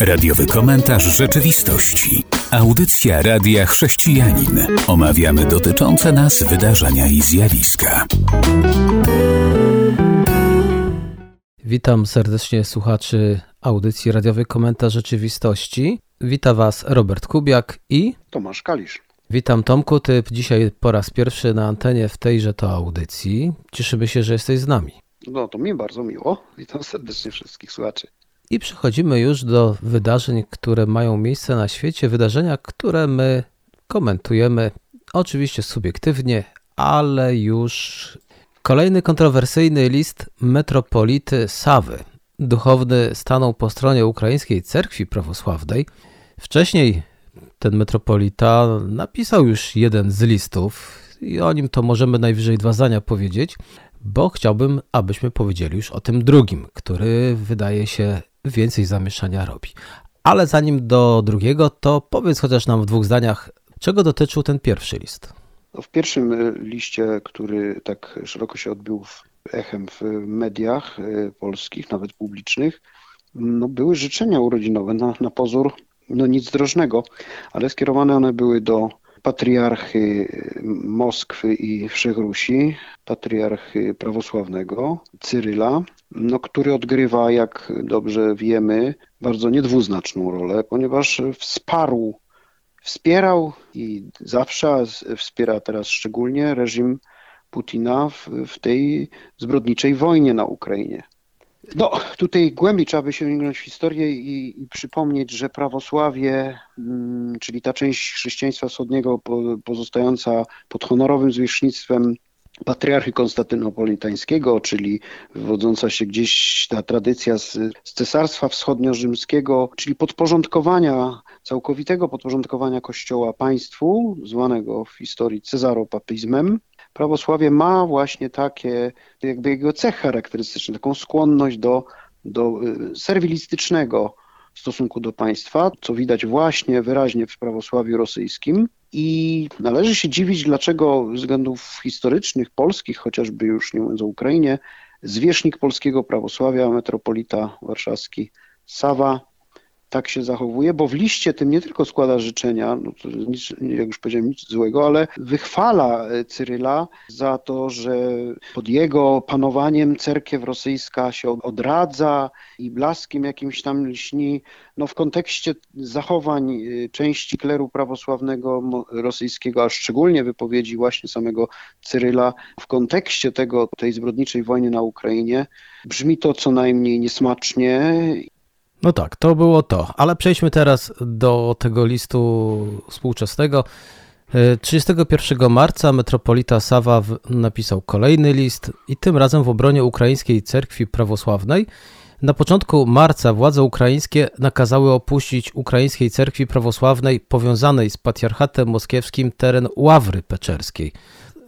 Radiowy komentarz rzeczywistości. Audycja Radia Chrześcijanin. Omawiamy dotyczące nas wydarzenia i zjawiska. Witam serdecznie słuchaczy audycji Radiowy Komentarz Rzeczywistości. Witam Was Robert Kubiak i Tomasz Kalisz. Witam Tomku, ty dzisiaj po raz pierwszy na antenie w tejże to audycji. Cieszymy się, że jesteś z nami. No to mi bardzo miło. Witam serdecznie wszystkich słuchaczy. I przechodzimy już do wydarzeń, które mają miejsce na świecie, wydarzenia, które my komentujemy, oczywiście subiektywnie, ale już kolejny kontrowersyjny list metropolity Sawy. Duchowny stanął po stronie ukraińskiej cerkwi prawosławnej. Wcześniej ten metropolita napisał już jeden z listów i o nim to możemy najwyżej dwa zdania powiedzieć, bo chciałbym, abyśmy powiedzieli już o tym drugim, który wydaje się więcej zamieszania robi. Ale zanim do drugiego, to powiedz chociaż nam w dwóch zdaniach, czego dotyczył ten pierwszy list. No, w pierwszym e, liście, który tak szeroko się odbił echem w mediach e, polskich, nawet publicznych, no, były życzenia urodzinowe na, na pozór no nic drożnego, ale skierowane one były do patriarchy Moskwy i Wszechrusi, patriarchy prawosławnego Cyryla, no, który odgrywa, jak dobrze wiemy, bardzo niedwuznaczną rolę, ponieważ wsparł, wspierał i zawsze wspiera teraz szczególnie reżim Putina w, w tej zbrodniczej wojnie na Ukrainie. No, tutaj głębiej trzeba by sięgnąć w historię i, i przypomnieć, że prawosławie, mm, czyli ta część chrześcijaństwa wschodniego pozostająca pod honorowym zwierzchnictwem patriarchy konstantynopolitańskiego, czyli wywodząca się gdzieś ta tradycja z, z cesarstwa wschodnio-rzymskiego, czyli podporządkowania, całkowitego podporządkowania kościoła państwu, zwanego w historii cezaropapizmem, prawosławie ma właśnie takie, jakby jego cech charakterystyczne, taką skłonność do, do y, serwilistycznego stosunku do państwa, co widać właśnie wyraźnie w prawosławiu rosyjskim. I należy się dziwić, dlaczego ze względów historycznych, polskich, chociażby już nie mówiąc o Ukrainie, zwierzchnik polskiego prawosławia, metropolita warszawski Sawa, tak się zachowuje, bo w liście tym nie tylko składa życzenia, no to nic, jak już powiedziałem, nic złego, ale wychwala e, Cyryla za to, że pod jego panowaniem cerkiew rosyjska się odradza i blaskiem jakimś tam lśni. No w kontekście zachowań e, części kleru prawosławnego rosyjskiego, a szczególnie wypowiedzi właśnie samego Cyryla, w kontekście tego, tej zbrodniczej wojny na Ukrainie, brzmi to co najmniej niesmacznie no tak, to było to, ale przejdźmy teraz do tego listu współczesnego. 31 e, marca metropolita Sawa napisał kolejny list i tym razem w obronie ukraińskiej cerkwi prawosławnej. Na początku marca władze ukraińskie nakazały opuścić ukraińskiej cerkwi prawosławnej powiązanej z patriarchatem moskiewskim teren Ławry Peczerskiej.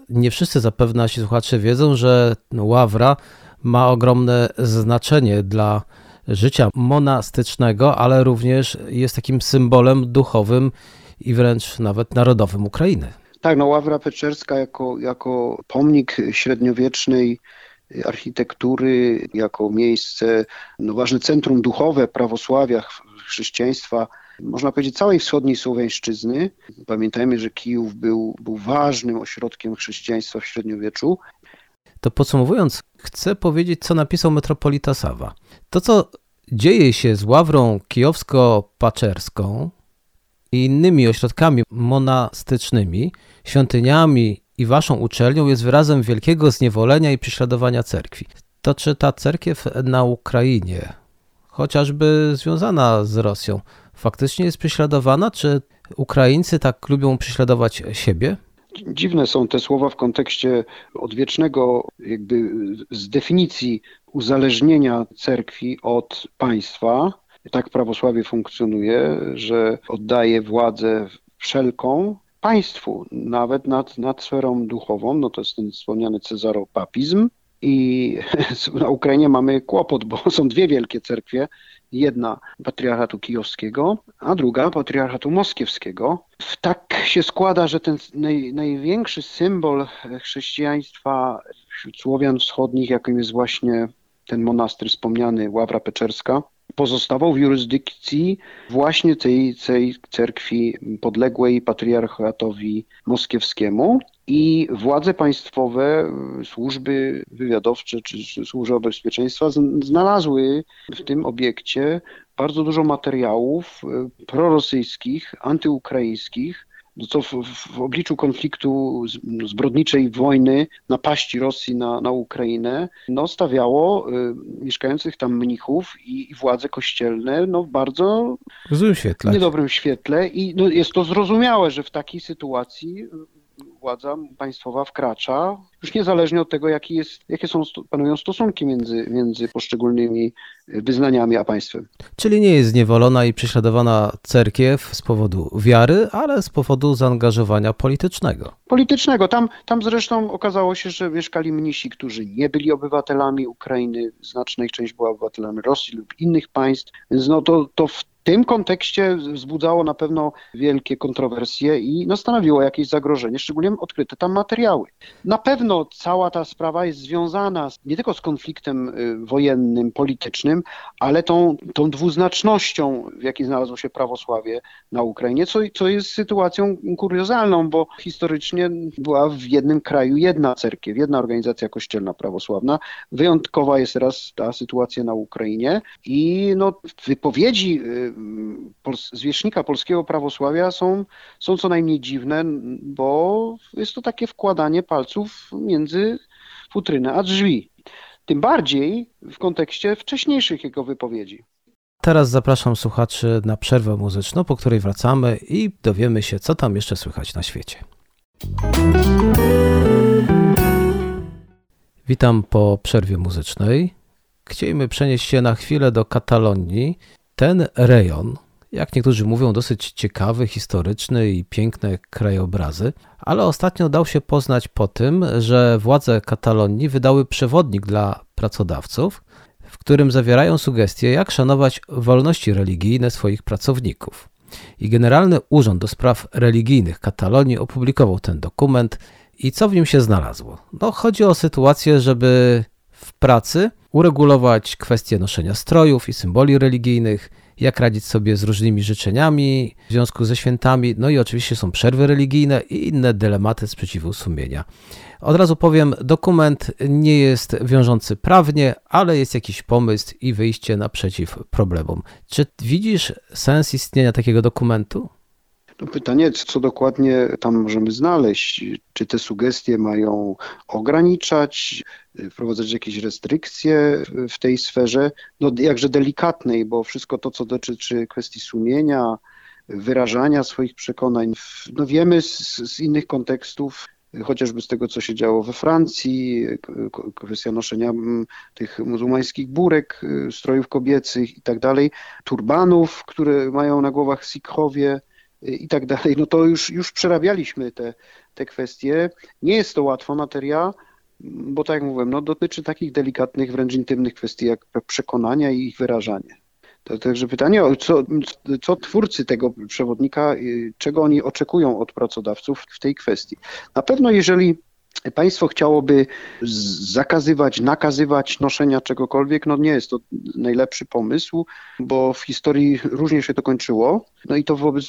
Nie wszyscy zapewne nasi słuchacze wiedzą, że Ławra ma ogromne znaczenie dla życia monastycznego, ale również jest takim symbolem duchowym i wręcz nawet narodowym Ukrainy. Tak, no Ławra Peczerska jako, jako pomnik średniowiecznej architektury, jako miejsce, no ważne centrum duchowe prawosławia, chrześcijaństwa, można powiedzieć całej wschodniej Słowiańszczyzny. Pamiętajmy, że Kijów był, był ważnym ośrodkiem chrześcijaństwa w średniowieczu. To podsumowując, chcę powiedzieć, co napisał metropolita Sawa. To, co dzieje się z ławrą kijowsko-paczerską i innymi ośrodkami monastycznymi, świątyniami i waszą uczelnią jest wyrazem wielkiego zniewolenia i prześladowania cerkwi. To czy ta cerkiew na Ukrainie, chociażby związana z Rosją, faktycznie jest prześladowana, czy Ukraińcy tak lubią prześladować siebie? Dziwne są te słowa w kontekście odwiecznego, jakby z definicji uzależnienia cerkwi od państwa. Tak prawosławie funkcjonuje, że oddaje władzę wszelką państwu, nawet nad, nad sferą duchową, no to jest ten wspomniany cezaropapizm. I na Ukrainie mamy kłopot, bo są dwie wielkie cerkwie, Jedna patriarchatu kijowskiego, a druga patriarchatu moskiewskiego. Tak się składa, że ten naj, największy symbol chrześcijaństwa wśród Słowian wschodnich, jakim jest właśnie ten monastyr wspomniany, Ławra Peczerska, pozostawał w jurysdykcji właśnie tej, tej cerkwi podległej patriarchatowi moskiewskiemu i władze państwowe, służby wywiadowcze czy służby bezpieczeństwa znalazły w tym obiekcie bardzo dużo materiałów e, prorosyjskich, antyukraińskich, co w, w, obliczu konfliktu zbrodniczej wojny, napaści Rosji na, na Ukrainę, no, stawiało y, mieszkających tam mnichów i, i władze kościelne no, w bardzo złym świetle. niedobrym świetle i no, jest to zrozumiałe, że w takiej sytuacji władza państwowa wkracza, już niezależnie od tego, jaki jest, jakie są, panują stosunki między, między poszczególnymi wyznaniami a państwem. Czyli nie jest zniewolona i prześladowana cerkiew z powodu wiary, ale z powodu zaangażowania politycznego. Politycznego. Tam, tam zresztą okazało się, że mieszkali mnisi, którzy nie byli obywatelami Ukrainy, znaczna ich część była obywatelami Rosji lub innych państw, więc no to, to w w tym kontekście wzbudzało na pewno wielkie kontrowersje i no, stanowiło jakieś zagrożenie, szczególnie odkryte tam materiały. Na pewno cała ta sprawa jest związana nie tylko z konfliktem y, wojennym, politycznym, ale tą, tą dwuznacznością, w jakiej znalazło się prawosławie na Ukrainie, co, co jest sytuacją kuriozalną, bo historycznie była w jednym kraju jedna cerkiew, jedna organizacja kościelna prawosławna. Wyjątkowa jest teraz ta sytuacja na Ukrainie i no, wypowiedzi y, zwierzchnika polskiego prawosławia są, są co najmniej dziwne, bo jest to takie wkładanie palców między futrynę a drzwi. Tym bardziej w kontekście wcześniejszych jego wypowiedzi. Teraz zapraszam słuchaczy na przerwę muzyczną, po której wracamy i dowiemy się, co tam jeszcze słychać na świecie. Witam po przerwie muzycznej. Chcielibyśmy przenieść się na chwilę do Katalonii, ten rejon, jak niektórzy mówią, dosyć ciekawy, historyczny i piękne krajobrazy, ale ostatnio dał się poznać po tym, że władze Katalonii wydały przewodnik dla pracodawców, w którym zawierają sugestie, jak szanować wolności religijne swoich pracowników. I Generalny Urząd do Spraw Religijnych Katalonii opublikował ten dokument. I co w nim się znalazło? No, chodzi o sytuację, żeby w pracy uregulować kwestie noszenia strojów i symboli religijnych, jak radzić sobie z różnymi życzeniami w związku ze świętami, no i oczywiście są przerwy religijne i inne dylematy sprzeciwu sumienia. Od razu powiem, dokument nie jest wiążący prawnie, ale jest jakiś pomysł i wyjście naprzeciw problemom. Czy widzisz sens istnienia takiego dokumentu? No pytanie, co dokładnie tam możemy znaleźć? Czy te sugestie mają ograniczać, wprowadzać jakieś restrykcje w tej sferze? No jakże delikatnej, bo wszystko to, co dotyczy kwestii sumienia, wyrażania swoich przekonań, no wiemy z, z innych kontekstów, chociażby z tego, co się działo we Francji, kwestia noszenia tych muzułmańskich burek, strojów kobiecych i tak dalej, turbanów, które mają na głowach sikhowie, i tak dalej, no to już, już przerabialiśmy te, te kwestie. Nie jest to łatwa materia, bo tak jak mówiłem, no dotyczy takich delikatnych, wręcz intymnych kwestii jak przekonania i ich wyrażanie. Także pytanie, co, co twórcy tego przewodnika, y, czego oni oczekują od pracodawców w tej kwestii. Na pewno jeżeli państwo chciałoby zakazywać, nakazywać noszenia czegokolwiek, no nie jest to najlepszy pomysł, bo w historii różnie się to kończyło. No i to wobec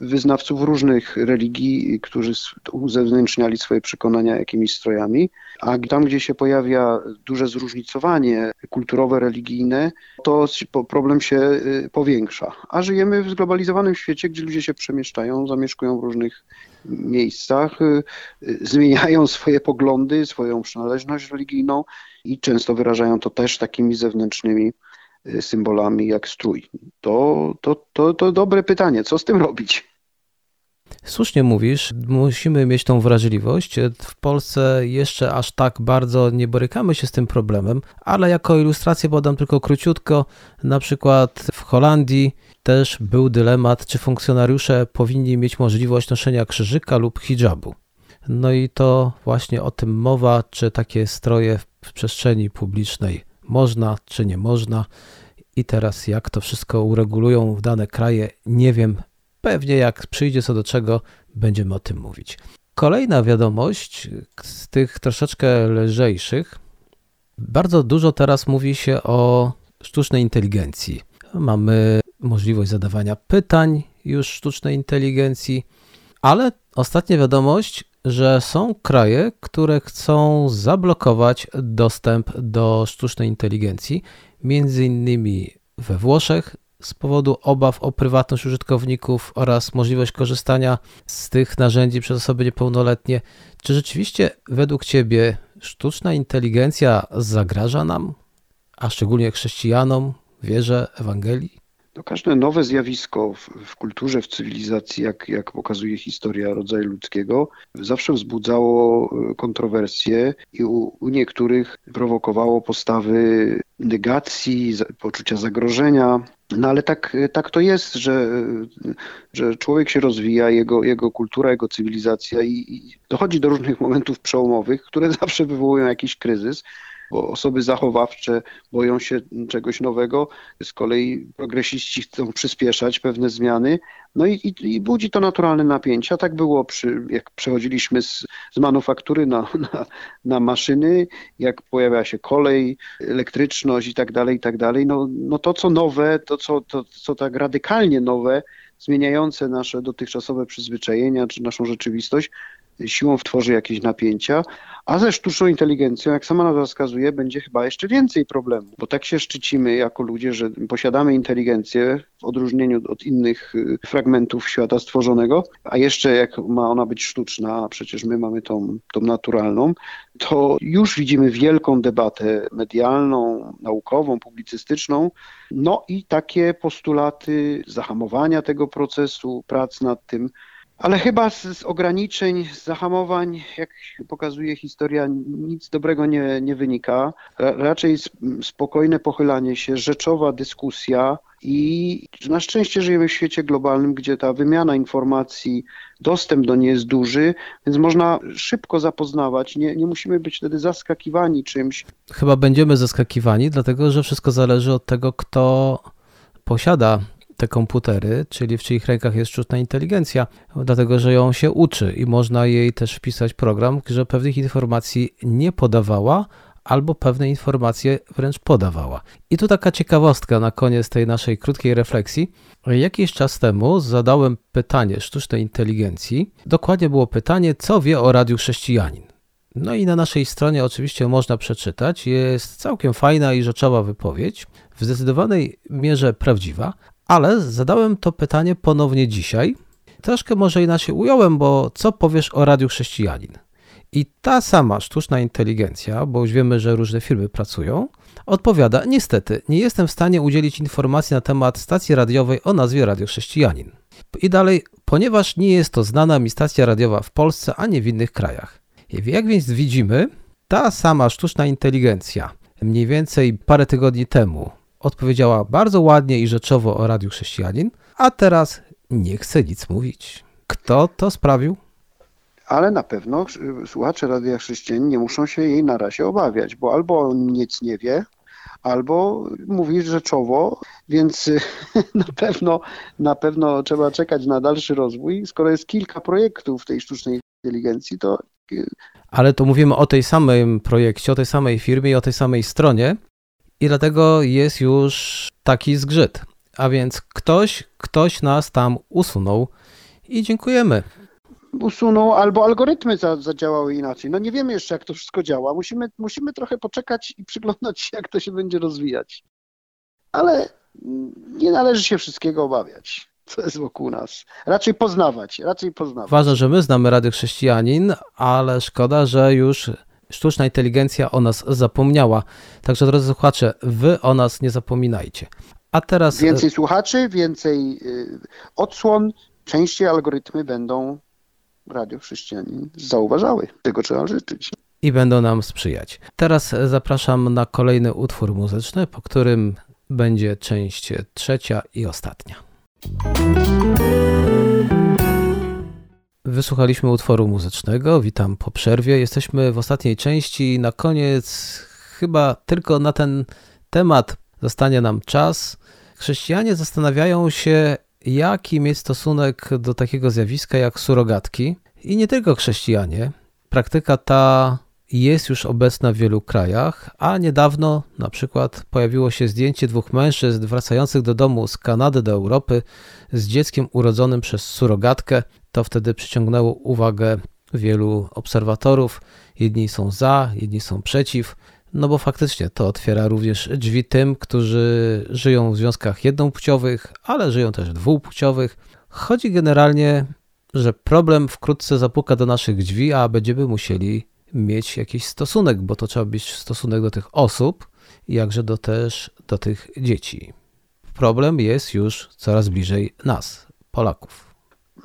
wyznawców różnych religii, którzy uzewnętrzniali swoje przekonania jakimiś strojami. A tam, gdzie się pojawia duże zróżnicowanie kulturowe, religijne, to problem się y, powiększa. A żyjemy w zglobalizowanym świecie, gdzie ludzie się przemieszczają, zamieszkują w różnych miejscach, y, y, zmieniają swoje poglądy, swoją przynależność religijną i często wyrażają to też takimi zewnętrznymi y, symbolami jak strój. To, to, to, to dobre pytanie, co z tym robić? Słusznie mówisz, musimy mieć tą wrażliwość. W Polsce jeszcze aż tak bardzo nie borykamy się z tym problemem, ale jako ilustrację podam tylko króciutko. Na przykład w Holandii też był dylemat, czy funkcjonariusze powinni mieć możliwość noszenia krzyżyka lub hijabu. No i to właśnie o tym mowa, czy takie stroje w przestrzeni publicznej można, czy nie można. I teraz jak to wszystko uregulują w dane kraje, nie wiem. Pewnie jak przyjdzie co do czego, będziemy o tym mówić. Kolejna wiadomość z tych troszeczkę lżejszych. Bardzo dużo teraz mówi się o sztucznej inteligencji mamy możliwość zadawania pytań już sztucznej inteligencji, ale ostatnia wiadomość, że są kraje, które chcą zablokować dostęp do sztucznej inteligencji, między innymi we Włoszech z powodu obaw o prywatność użytkowników oraz możliwość korzystania z tych narzędzi przez osoby niepełnoletnie. Czy rzeczywiście według Ciebie sztuczna inteligencja zagraża nam, a szczególnie chrześcijanom, wierze, Ewangelii? To każde nowe zjawisko w, w, kulturze, w cywilizacji, jak, jak pokazuje historia rodzaju ludzkiego, zawsze wzbudzało e, kontrowersje i u, u niektórych prowokowało postawy negacji, poczucia zagrożenia. No ale tak, tak to jest, że, że człowiek się rozwija, jego, jego kultura, jego cywilizacja i, i dochodzi do różnych momentów przełomowych, które zawsze wywołują jakiś kryzys bo osoby zachowawcze boją się czegoś nowego, z kolei progresiści chcą przyspieszać pewne zmiany, no i, i, i budzi to naturalne napięcia. Tak było, przy, jak przechodziliśmy z, z manufaktury na, na, na maszyny, jak pojawia się kolej, elektryczność i tak dalej, i tak dalej. No, no to, co nowe, to co, to, co tak radykalnie nowe, zmieniające nasze dotychczasowe przyzwyczajenia czy naszą rzeczywistość, siłą tworzy jakieś napięcia, a ze sztuczną inteligencją, jak sama nazwa wskazuje, będzie chyba jeszcze więcej problemów, bo tak się szczycimy jako ludzie, że posiadamy inteligencję w odróżnieniu od innych y, fragmentów świata stworzonego, a jeszcze jak ma ona być sztuczna, a przecież my mamy tą, tą naturalną, to już widzimy wielką debatę medialną, naukową, publicystyczną, no i takie postulaty zahamowania tego procesu, prac nad tym, ale chyba z, z, ograniczeń, z zahamowań, jak pokazuje historia, nic dobrego nie, nie wynika. Raczej spokojne pochylanie się, rzeczowa dyskusja i na szczęście żyjemy w świecie globalnym, gdzie ta wymiana informacji, dostęp do niej jest duży, więc można szybko zapoznawać. Nie, nie musimy być wtedy zaskakiwani czymś. Chyba będziemy zaskakiwani, dlatego że wszystko zależy od tego, kto posiada te komputery, czyli w czyich rękach jest sztuczna inteligencja, dlatego że ją się uczy i można jej też wpisać program, że pewnych informacji nie podawała, albo pewne informacje wręcz podawała. I tu taka ciekawostka na koniec tej naszej krótkiej refleksji. Jakiś czas temu zadałem pytanie sztucznej inteligencji. Dokładnie było pytanie, co wie o Radiu Chrześcijanin. No i na naszej stronie oczywiście można przeczytać. Jest całkiem fajna i rzeczowa wypowiedź, w zdecydowanej mierze prawdziwa, ale zadałem to pytanie ponownie dzisiaj. Troszkę może inaczej ująłem, bo co powiesz o Radiu Chrześcijanin? I ta sama sztuczna inteligencja, bo już wiemy, że różne firmy pracują, odpowiada: Niestety, nie jestem w stanie udzielić informacji na temat stacji radiowej o nazwie Radio Chrześcijanin. I dalej, ponieważ nie jest to znana mi stacja radiowa w Polsce ani w innych krajach. Jak więc widzimy, ta sama sztuczna inteligencja mniej więcej parę tygodni temu odpowiedziała bardzo ładnie i rzeczowo o Radiu Chrześcijanin, a teraz nie chce nic mówić. Kto to sprawił? Ale na pewno słuchacze Radia Chrześcijanin nie muszą się jej na razie obawiać, bo albo on nic nie wie, albo mówi rzeczowo, więc na pewno, na pewno trzeba czekać na dalszy rozwój. Skoro jest kilka projektów tej sztucznej inteligencji, to ale to mówimy o tej samym projekcie, o tej samej firmie i o tej samej stronie, i dlatego jest już taki zgrzyt. A więc ktoś, ktoś nas tam usunął i dziękujemy. Usunął albo algorytmy zadziałały inaczej. No nie wiemy jeszcze, jak to wszystko działa. Musimy, musimy trochę poczekać i przyglądać się, jak to się będzie rozwijać. Ale nie należy się wszystkiego obawiać co jest wokół nas. Raczej poznawać, raczej poznawać. Ważne, że my znamy Rady Chrześcijanin, ale szkoda, że już sztuczna inteligencja o nas zapomniała. Także drodzy słuchacze, wy o nas nie zapominajcie. A teraz... Więcej słuchaczy, więcej y, odsłon, częściej algorytmy będą Radio Chrześcijanin zauważały. Tego trzeba życzyć. I będą nam sprzyjać. Teraz zapraszam na kolejny utwór muzyczny, po którym będzie część trzecia i ostatnia. Wysłuchaliśmy utworu muzycznego. Witam po przerwie. Jesteśmy w ostatniej części. Na koniec, chyba tylko na ten temat zostanie nam czas. Chrześcijanie zastanawiają się, jaki mieć stosunek do takiego zjawiska jak surogatki. I nie tylko chrześcijanie. Praktyka ta jest już obecna w wielu krajach, a niedawno na przykład pojawiło się zdjęcie dwóch mężczyzn wracających do domu z Kanady do Europy z dzieckiem urodzonym przez surogatkę. To wtedy przyciągnęło uwagę wielu obserwatorów. Jedni są za, jedni są przeciw. No bo faktycznie to otwiera również drzwi tym, którzy żyją w związkach jednopłciowych, ale żyją też dwupłciowych. Chodzi generalnie, że problem wkrótce zapuka do naszych drzwi, a będziemy musieli mieć jakiś stosunek, bo to trzeba mieć stosunek do tych osób, jakże do też do tych dzieci. Problem jest już coraz bliżej nas, Polaków.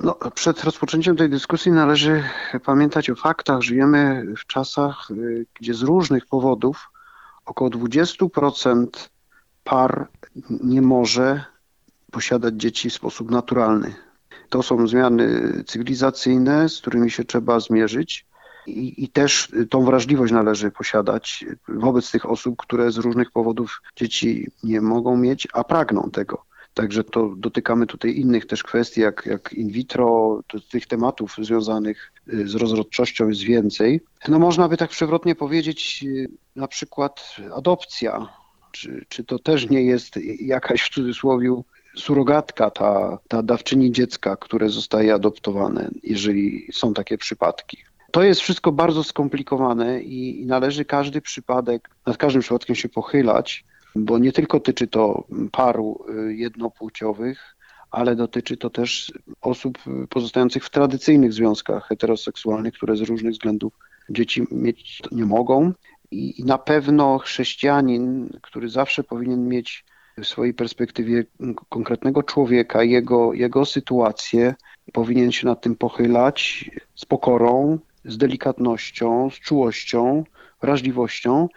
No, przed rozpoczęciem tej dyskusji należy pamiętać o faktach. Żyjemy w czasach, y, gdzie z różnych powodów około 20% par nie może posiadać dzieci w sposób naturalny. To są zmiany cywilizacyjne, z którymi się trzeba zmierzyć. I, I, też tą wrażliwość należy posiadać wobec tych osób, które z różnych powodów dzieci nie mogą mieć, a pragną tego. Także to dotykamy tutaj innych też kwestii, jak, jak in vitro, tych tematów związanych y, z rozrodczością jest więcej. No można by tak przewrotnie powiedzieć, y, na przykład adopcja. Czy, czy to też nie jest jakaś w cudzysłowie surogatka, ta, ta dawczyni dziecka, które zostaje adoptowane, jeżeli są takie przypadki. To jest wszystko bardzo skomplikowane i, i należy każdy przypadek, nad każdym przypadkiem się pochylać, bo nie tylko tyczy to paru y, jednopłciowych, ale dotyczy to też osób pozostających w tradycyjnych związkach heteroseksualnych, które z różnych względów dzieci mieć nie mogą. I, i na pewno chrześcijanin, który zawsze powinien mieć w swojej perspektywie konkretnego człowieka, jego, jego sytuację, powinien się nad tym pochylać z pokorą, z delikatnością, z czułością, wrażliwością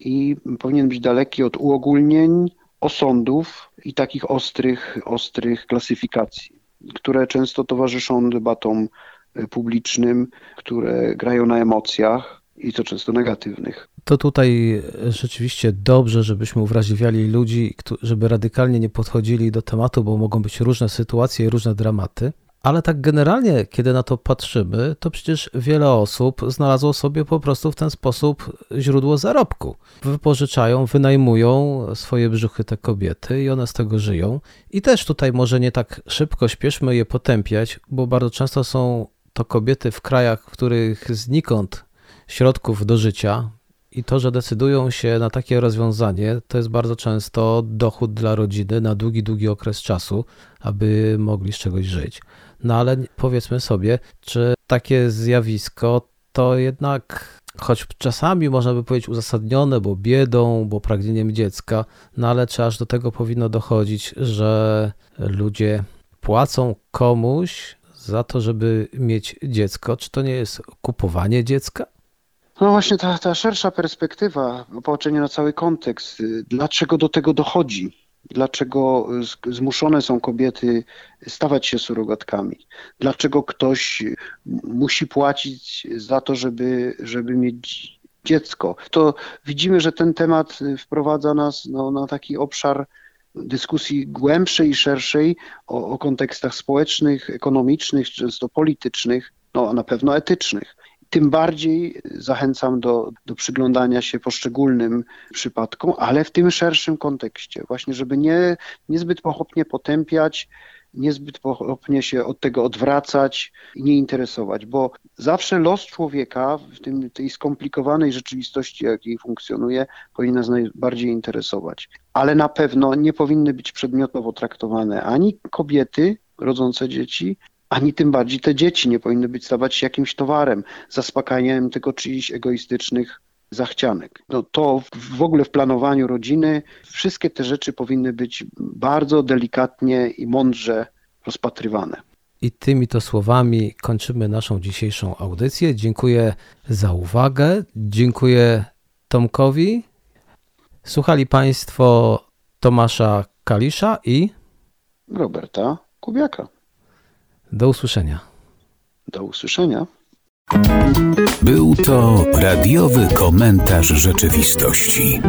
i powinien być daleki od uogólnień, osądów i takich ostrych, ostrych klasyfikacji, które często towarzyszą debatom e, publicznym, które grają na emocjach i to często negatywnych. To tutaj rzeczywiście dobrze, żebyśmy uwrażliwiali ludzi, żeby radykalnie nie podchodzili do tematu, bo mogą być różne sytuacje i różne dramaty. Ale tak generalnie, kiedy na to patrzymy, to przecież wiele osób znalazło sobie po prostu w ten sposób źródło zarobku. Wypożyczają, wynajmują swoje brzuchy te kobiety i one z tego żyją. I też tutaj może nie tak szybko śpieszmy je potępiać, bo bardzo często są to kobiety w krajach, w których znikąd środków do życia, i to, że decydują się na takie rozwiązanie, to jest bardzo często dochód dla rodziny na długi, długi okres czasu, aby mogli z czegoś żyć. No ale powiedzmy sobie, czy takie zjawisko to jednak, choć czasami można by powiedzieć uzasadnione, bo biedą, bo pragnieniem dziecka, no ale czy aż do tego powinno dochodzić, że ludzie płacą komuś za to, żeby mieć dziecko? Czy to nie jest kupowanie dziecka? No właśnie ta, ta szersza perspektywa, popatrzenie na cały kontekst, dlaczego do tego dochodzi? Dlaczego zmuszone są kobiety stawać się surogatkami? Dlaczego ktoś musi płacić za to, żeby, żeby mieć dziecko? To widzimy, że ten temat wprowadza nas no, na taki obszar dyskusji głębszej i szerszej o, o kontekstach społecznych, ekonomicznych, często politycznych, no, a na pewno etycznych. Tym bardziej zachęcam do, do przyglądania się poszczególnym przypadkom, ale w tym szerszym kontekście, właśnie, żeby nie, niezbyt pochopnie potępiać, niezbyt pochopnie się od tego odwracać i nie interesować, bo zawsze los człowieka w tym, tej skomplikowanej rzeczywistości, jakiej funkcjonuje, powinien nas najbardziej interesować. Ale na pewno nie powinny być przedmiotowo traktowane ani kobiety rodzące dzieci, ani tym bardziej te dzieci nie powinny być stawać się jakimś towarem, zaspokajaniem tylko czyichś egoistycznych zachcianek. No to w ogóle w planowaniu rodziny wszystkie te rzeczy powinny być bardzo delikatnie i mądrze rozpatrywane. I tymi to słowami kończymy naszą dzisiejszą audycję. Dziękuję za uwagę. Dziękuję Tomkowi. Słuchali Państwo Tomasza Kalisza i Roberta Kubiaka. Do usłyszenia. Do usłyszenia. Był to radiowy komentarz rzeczywistości.